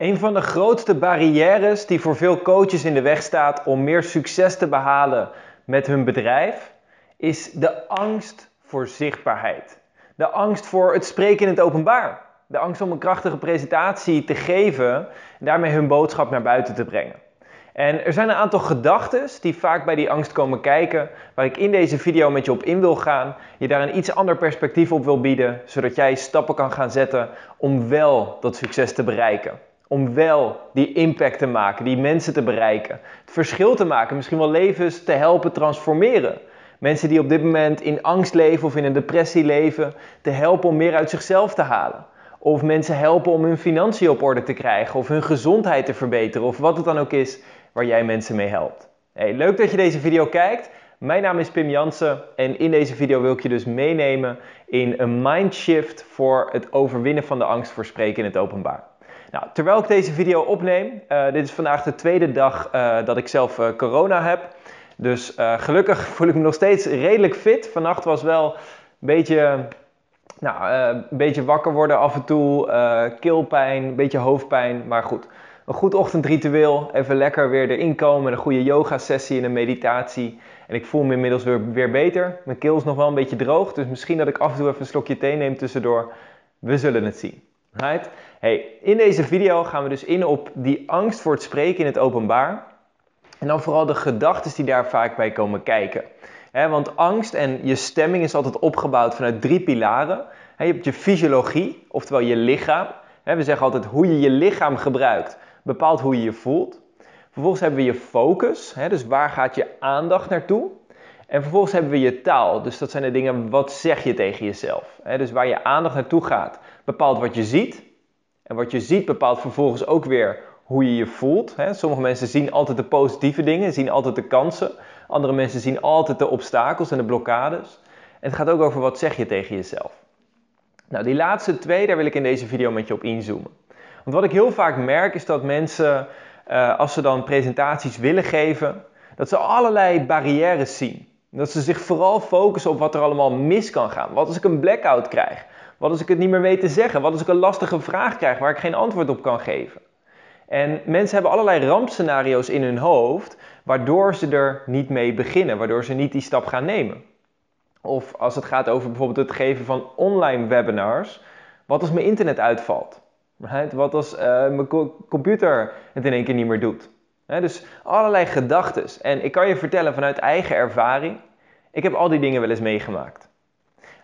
Een van de grootste barrières die voor veel coaches in de weg staat om meer succes te behalen met hun bedrijf, is de angst voor zichtbaarheid. De angst voor het spreken in het openbaar. De angst om een krachtige presentatie te geven en daarmee hun boodschap naar buiten te brengen. En er zijn een aantal gedachten die vaak bij die angst komen kijken, waar ik in deze video met je op in wil gaan, je daar een iets ander perspectief op wil bieden, zodat jij stappen kan gaan zetten om wel dat succes te bereiken. Om wel die impact te maken, die mensen te bereiken, het verschil te maken, misschien wel levens te helpen transformeren. Mensen die op dit moment in angst leven of in een depressie leven, te helpen om meer uit zichzelf te halen. Of mensen helpen om hun financiën op orde te krijgen, of hun gezondheid te verbeteren, of wat het dan ook is waar jij mensen mee helpt. Hey, leuk dat je deze video kijkt. Mijn naam is Pim Jansen en in deze video wil ik je dus meenemen in een mindshift voor het overwinnen van de angst voor spreken in het openbaar. Nou, terwijl ik deze video opneem, uh, dit is vandaag de tweede dag uh, dat ik zelf uh, corona heb. Dus gelukkig voel ik me nog steeds redelijk fit. Vannacht was wel een beetje, nou, een beetje wakker worden af en toe, keelpijn, een beetje hoofdpijn, maar goed een goed ochtendritueel. Even lekker weer erin komen. Een goede yoga sessie en een meditatie. En ik voel me inmiddels weer, weer beter. Mijn keel is nog wel een beetje droog. Dus misschien dat ik af en toe even een slokje thee neem tussendoor. We zullen het zien. Right? Hey, in deze video gaan we dus in op die angst voor het spreken in het openbaar. En dan vooral de gedachten die daar vaak bij komen kijken. want angst en je stemming is altijd opgebouwd vanuit drie pilaren. je hebt je fysiologie, oftewel je lichaam. we zeggen altijd hoe je je lichaam gebruikt bepaalt hoe je je voelt. Vervolgens hebben we je focus, dus waar gaat je aandacht naartoe? En vervolgens hebben we je taal, dus dat zijn de dingen, wat zeg je tegen jezelf? Dus waar je aandacht naartoe gaat, bepaalt wat je ziet. En wat je ziet bepaalt vervolgens ook weer hoe je je voelt. Sommige mensen zien altijd de positieve dingen, zien altijd de kansen. Andere mensen zien altijd de obstakels en de blokkades. En het gaat ook over wat zeg je tegen jezelf. Nou, die laatste twee, daar wil ik in deze video met je op inzoomen. Want wat ik heel vaak merk is dat mensen, uh, als ze dan presentaties willen geven, dat ze allerlei barrières zien. Dat ze zich vooral focussen op wat er allemaal mis kan gaan. Wat als ik een blackout krijg? Wat als ik het niet meer weet te zeggen? Wat als ik een lastige vraag krijg waar ik geen antwoord op kan geven? En mensen hebben allerlei rampscenario's in hun hoofd, waardoor ze er niet mee beginnen, waardoor ze niet die stap gaan nemen. Of als het gaat over bijvoorbeeld het geven van online webinars, wat als mijn internet uitvalt? Wat als uh, mijn computer het in één keer niet meer doet? dus allerlei gedachten. En ik kan je vertellen vanuit eigen ervaring, ik heb al die dingen wel eens meegemaakt.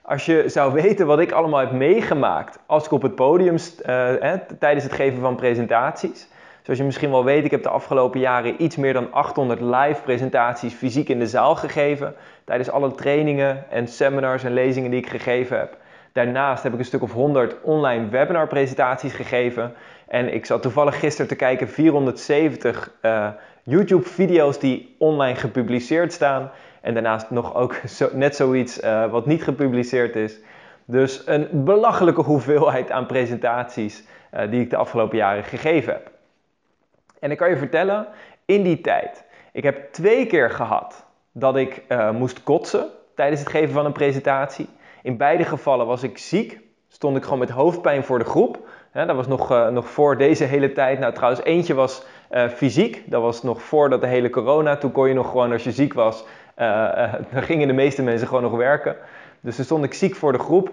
Als je zou weten wat ik allemaal heb meegemaakt als ik op het podium uh, tijdens het geven van presentaties. Zoals je misschien wel weet, ik heb de afgelopen jaren iets meer dan 800 live presentaties fysiek in de zaal gegeven. Tijdens alle trainingen en seminars en lezingen die ik gegeven heb. Daarnaast heb ik een stuk of 100 online webinar presentaties gegeven. En ik zat toevallig gisteren te kijken 470 uh, YouTube video's die online gepubliceerd staan. En daarnaast nog ook zo, net zoiets uh, wat niet gepubliceerd is. Dus een belachelijke hoeveelheid aan presentaties uh, die ik de afgelopen jaren gegeven heb. En ik kan je vertellen, in die tijd, ik heb twee keer gehad dat ik uh, moest kotsen tijdens het geven van een presentatie. In beide gevallen was ik ziek. Stond ik gewoon met hoofdpijn voor de groep. dat was nog, nog voor deze hele tijd. Nou, trouwens, eentje was fysiek. Dat was nog voordat de hele corona. Toen kon je nog gewoon, als je ziek was, dan gingen de meeste mensen gewoon nog werken. Dus toen stond ik ziek voor de groep.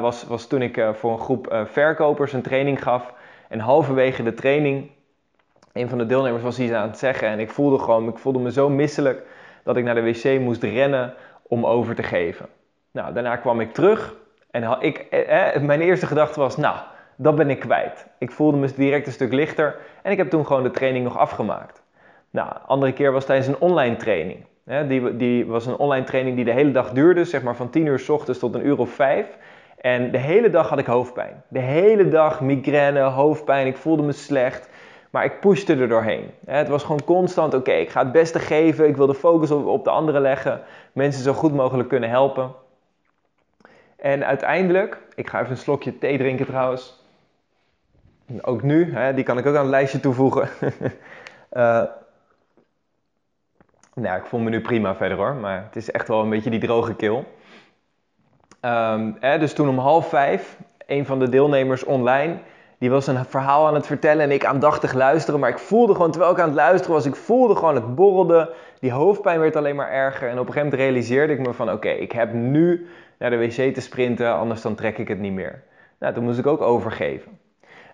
was, was toen ik voor een groep verkopers een training gaf. En halverwege de training, een van de deelnemers was iets aan het zeggen. En ik voelde gewoon, ik voelde me zo misselijk dat ik naar de wc moest rennen om over te geven. Nou, daarna kwam ik terug en ik, eh, mijn eerste gedachte was, nou, dat ben ik kwijt. Ik voelde me direct een stuk lichter en ik heb toen gewoon de training nog afgemaakt. Nou, andere keer was tijdens een online training. Die, die was een online training die de hele dag duurde, zeg maar van 10 uur s ochtends tot een uur of 5. En de hele dag had ik hoofdpijn. De hele dag migraine, hoofdpijn, ik voelde me slecht. Maar ik pushte er doorheen. Het was gewoon constant, oké, ik ga het beste geven. Ik wil de focus op, op de anderen leggen. Mensen zo goed mogelijk kunnen helpen. En uiteindelijk, ik ga even een slokje thee drinken trouwens. Ook nu, die kan ik ook aan het lijstje toevoegen. uh, nou, ik voel me nu prima verder hoor, maar het is echt wel een beetje die droge keel. Um, hè, dus toen om half vijf, een van de deelnemers online, Die was een verhaal aan het vertellen en ik aandachtig luisteren. Maar ik voelde gewoon, terwijl ik aan het luisteren was, ik voelde gewoon het borrelde. Die hoofdpijn werd alleen maar erger. En op een gegeven moment realiseerde ik me van, oké, ik heb nu naar de wc te sprinten, anders dan trek ik het niet meer. Nou, toen moest ik ook overgeven.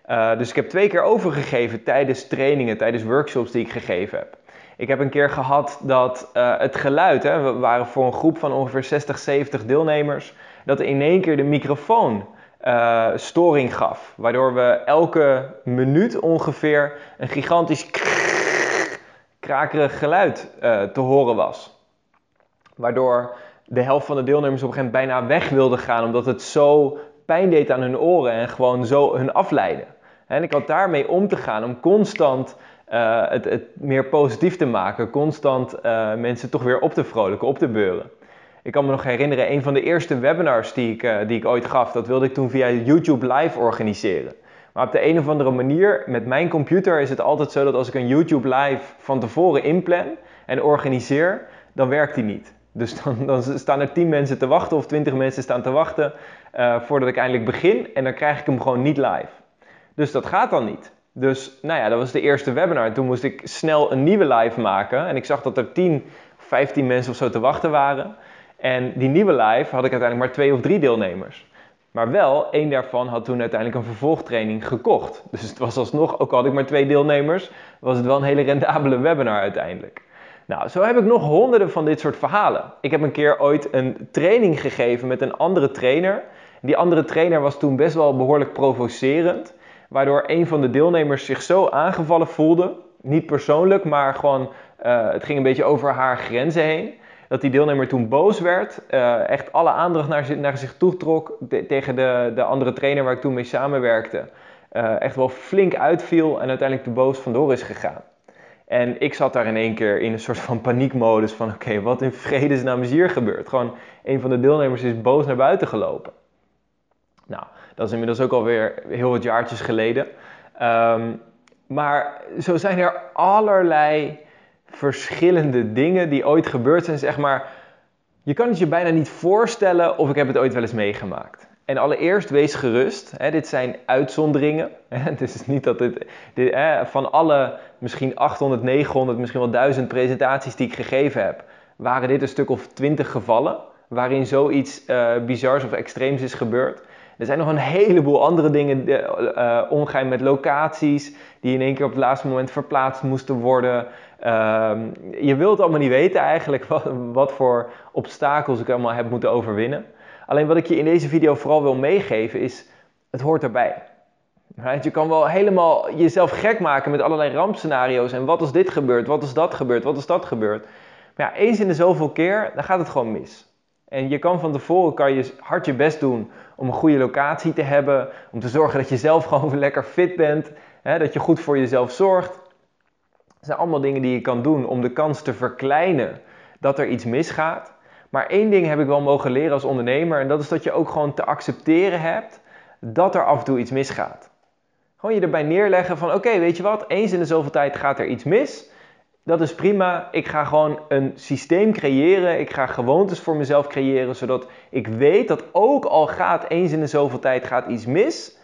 Uh, dus ik heb twee keer overgegeven tijdens trainingen, tijdens workshops die ik gegeven heb. Ik heb een keer gehad dat uh, het geluid, hè, we waren voor een groep van ongeveer 60, 70 deelnemers, dat in één keer de microfoon uh, storing gaf. Waardoor we elke minuut ongeveer een gigantisch krakerig geluid uh, te horen was. Waardoor de helft van de deelnemers op een gegeven moment bijna weg wilde gaan, omdat het zo pijn deed aan hun oren en gewoon zo hun afleiden. En ik had daarmee om te gaan om constant uh, het, het, meer positief te maken, constant uh, mensen toch weer op te vrolijken, op te beuren. Ik kan me nog herinneren, een van de eerste webinars die ik, uh, die ik ooit gaf, dat wilde ik toen via YouTube Live organiseren. Maar op de een of andere manier, met mijn computer is het altijd zo dat als ik een YouTube Live van tevoren inplan en organiseer, dan werkt die niet. Dus dan, dan staan er 10 mensen te wachten of 20 mensen staan te wachten voordat ik eindelijk begin en dan krijg ik hem gewoon niet live. Dus dat gaat dan niet. Dus nou ja, dat was de eerste webinar. Toen moest ik snel een nieuwe live maken. En ik zag dat er 10, 15 mensen of zo te wachten waren. En die nieuwe live had ik uiteindelijk maar twee of drie deelnemers. Maar wel, één daarvan had toen uiteindelijk een vervolgtraining gekocht. Dus het was alsnog, ook al had ik maar twee deelnemers, was het wel een hele rendabele webinar uiteindelijk. Nou, zo heb ik nog honderden van dit soort verhalen. Ik heb een keer ooit een training gegeven met een andere trainer. Die andere trainer was toen best wel behoorlijk provocerend. Waardoor een van de deelnemers zich zo aangevallen voelde. Niet persoonlijk, maar gewoon uh, het ging een beetje over haar grenzen heen. Dat die deelnemer toen boos werd. Uh, echt alle aandacht naar, naar zich toe trok. tegen de, de andere trainer waar ik toen mee samenwerkte. Uh, echt wel flink uitviel en uiteindelijk te boos vandoor is gegaan. En ik zat daar in één keer in een soort van paniekmodus van oké, wat in vredesnaam is hier gebeurd? Gewoon een van de deelnemers is boos naar buiten gelopen. Nou, dat is inmiddels ook alweer heel wat jaartjes geleden. Um, maar zo zijn er allerlei verschillende dingen die ooit gebeurd zijn. Zeg maar, je kan het je bijna niet voorstellen of ik heb het ooit wel eens meegemaakt. En allereerst wees gerust. Hè, dit zijn uitzonderingen. Het is niet dat dit, dit hè, van alle misschien 800, 900, misschien wel 1000 presentaties die ik gegeven heb, waren dit een stuk of 20 gevallen waarin zoiets uh, bizars of extreems is gebeurd. Er zijn nog een heleboel andere dingen uh, met locaties die in één keer op het laatste moment verplaatst moesten worden. Uh, je wilt allemaal niet weten eigenlijk wat, wat voor obstakels ik allemaal heb moeten overwinnen. Alleen wat ik je in deze video vooral wil meegeven is, het hoort erbij. Right? Je kan wel helemaal jezelf gek maken met allerlei rampscenario's en wat als dit gebeurt, wat als dat gebeurt, wat als dat gebeurt. Maar ja, eens in de zoveel keer, dan gaat het gewoon mis. En je kan van tevoren kan je hard je best doen om een goede locatie te hebben. Om te zorgen dat je zelf gewoon lekker fit bent. Hè, dat je goed voor jezelf zorgt. Dat zijn allemaal dingen die je kan doen om de kans te verkleinen dat er iets misgaat. Maar één ding heb ik wel mogen leren als ondernemer. En dat is dat je ook gewoon te accepteren hebt dat er af en toe iets misgaat. Gewoon je erbij neerleggen van oké, weet je wat, eens in de zoveel tijd gaat er iets mis dat is prima. Ik ga gewoon een systeem creëren. Ik ga gewoontes voor mezelf creëren, zodat ik weet dat ook al gaat eens in de zoveel tijd gaat iets mis,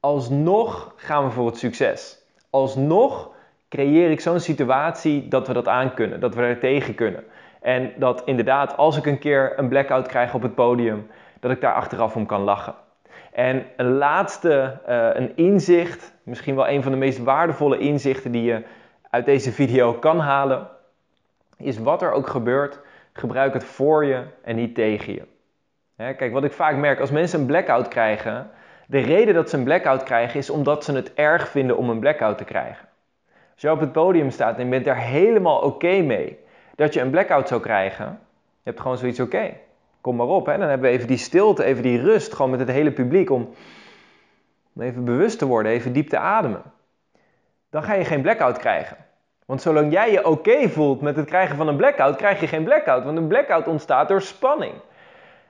alsnog gaan we voor het succes. Alsnog creëer ik zo'n situatie dat we dat aan kunnen, dat we er tegen kunnen. En dat inderdaad, als ik een keer een blackout krijg op het podium, dat ik daar achteraf om kan lachen. En een laatste, uh, een inzicht, misschien wel een van de meest waardevolle inzichten die je uit deze video kan halen, is wat er ook gebeurt, gebruik het voor je en niet tegen je. kijk, wat ik vaak merk, als mensen een blackout krijgen, de reden dat ze een blackout krijgen is omdat ze het erg vinden om een blackout te krijgen. Als je op het podium staat en je bent daar helemaal oké mee dat je een blackout zou krijgen, je hebt gewoon zoiets oké. Kom maar op, hè? dan hebben we even die stilte, even die rust, gewoon met het hele publiek om, om even bewust te worden, even diep te ademen. Dan ga je geen blackout krijgen. Want zolang jij je oké voelt met het krijgen van een blackout, krijg je geen blackout. Want een blackout ontstaat door spanning.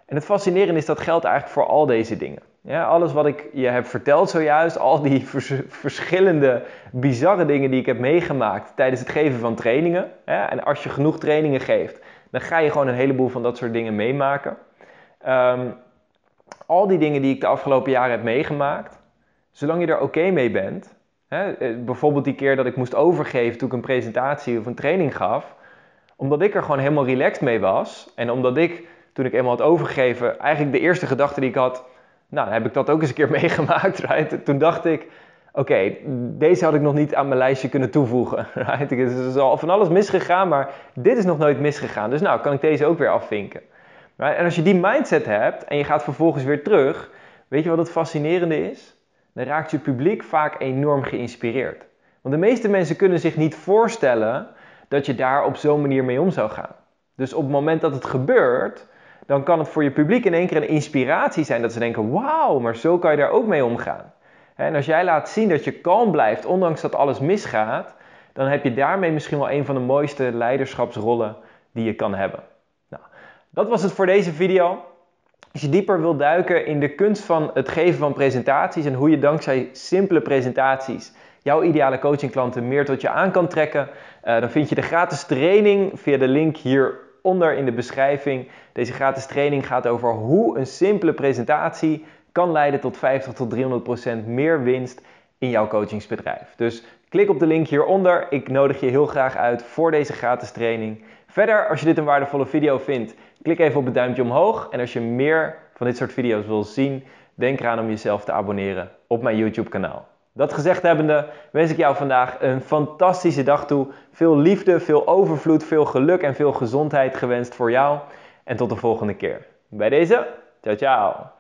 En het fascinerende is dat geldt eigenlijk voor al deze dingen. Ja, alles wat ik je heb verteld zojuist, al die verschillende bizarre dingen die ik heb meegemaakt tijdens het geven van trainingen. En als je genoeg trainingen geeft, dan ga je gewoon een heleboel van dat soort dingen meemaken. Um, al die dingen die ik de afgelopen jaren heb meegemaakt, zolang je er oké mee bent. Hè, eh, bijvoorbeeld die keer dat ik moest overgeven toen ik een presentatie of een training gaf. Omdat ik er gewoon helemaal relaxed mee was. En omdat ik, toen ik eenmaal had overgegeven, eigenlijk de eerste gedachte die ik had... Nou, heb ik dat ook eens een keer meegemaakt, right? Toen dacht ik, oké, deze had ik nog niet aan mijn lijstje kunnen toevoegen. Right? Er is al van alles misgegaan, maar dit is nog nooit misgegaan. Dus nou, kan ik deze ook weer afvinken. En als je die mindset hebt en je gaat vervolgens weer terug, weet je wat het fascinerende is? Dan raakt je publiek vaak enorm geïnspireerd. Want de meeste mensen kunnen zich niet voorstellen dat je daar op zo'n manier mee om zou gaan. Dus op het moment dat het gebeurt, dan kan het voor je publiek in één keer een inspiratie zijn. Dat ze denken, wauw, maar zo kan je daar ook mee omgaan. En als jij laat zien dat je kalm blijft, ondanks dat alles misgaat, dan heb je daarmee misschien wel een van de mooiste leiderschapsrollen die je kan hebben. Nou, dat was het voor deze video. Als je dieper wilt duiken in de kunst van het geven van presentaties en hoe je dankzij simpele presentaties jouw ideale coachingklanten meer tot je aan kan trekken, uh, dan vind je de gratis training via de link hieronder in de beschrijving. Deze gratis training gaat over hoe een simpele presentatie kan leiden tot 50 tot 300 procent meer winst in jouw coachingsbedrijf. Dus klik op de link hieronder. Ik nodig je heel graag uit voor deze gratis training. Verder, als je dit een waardevolle video vindt, klik even op het duimpje omhoog. En als je meer van dit soort video's wil zien, denk eraan om jezelf te abonneren op mijn YouTube kanaal. Dat gezegd hebbende, wens ik jou vandaag een fantastische dag toe. Veel liefde, veel overvloed, veel geluk en veel gezondheid gewenst voor jou. En tot de volgende keer. Bij deze, ciao ciao.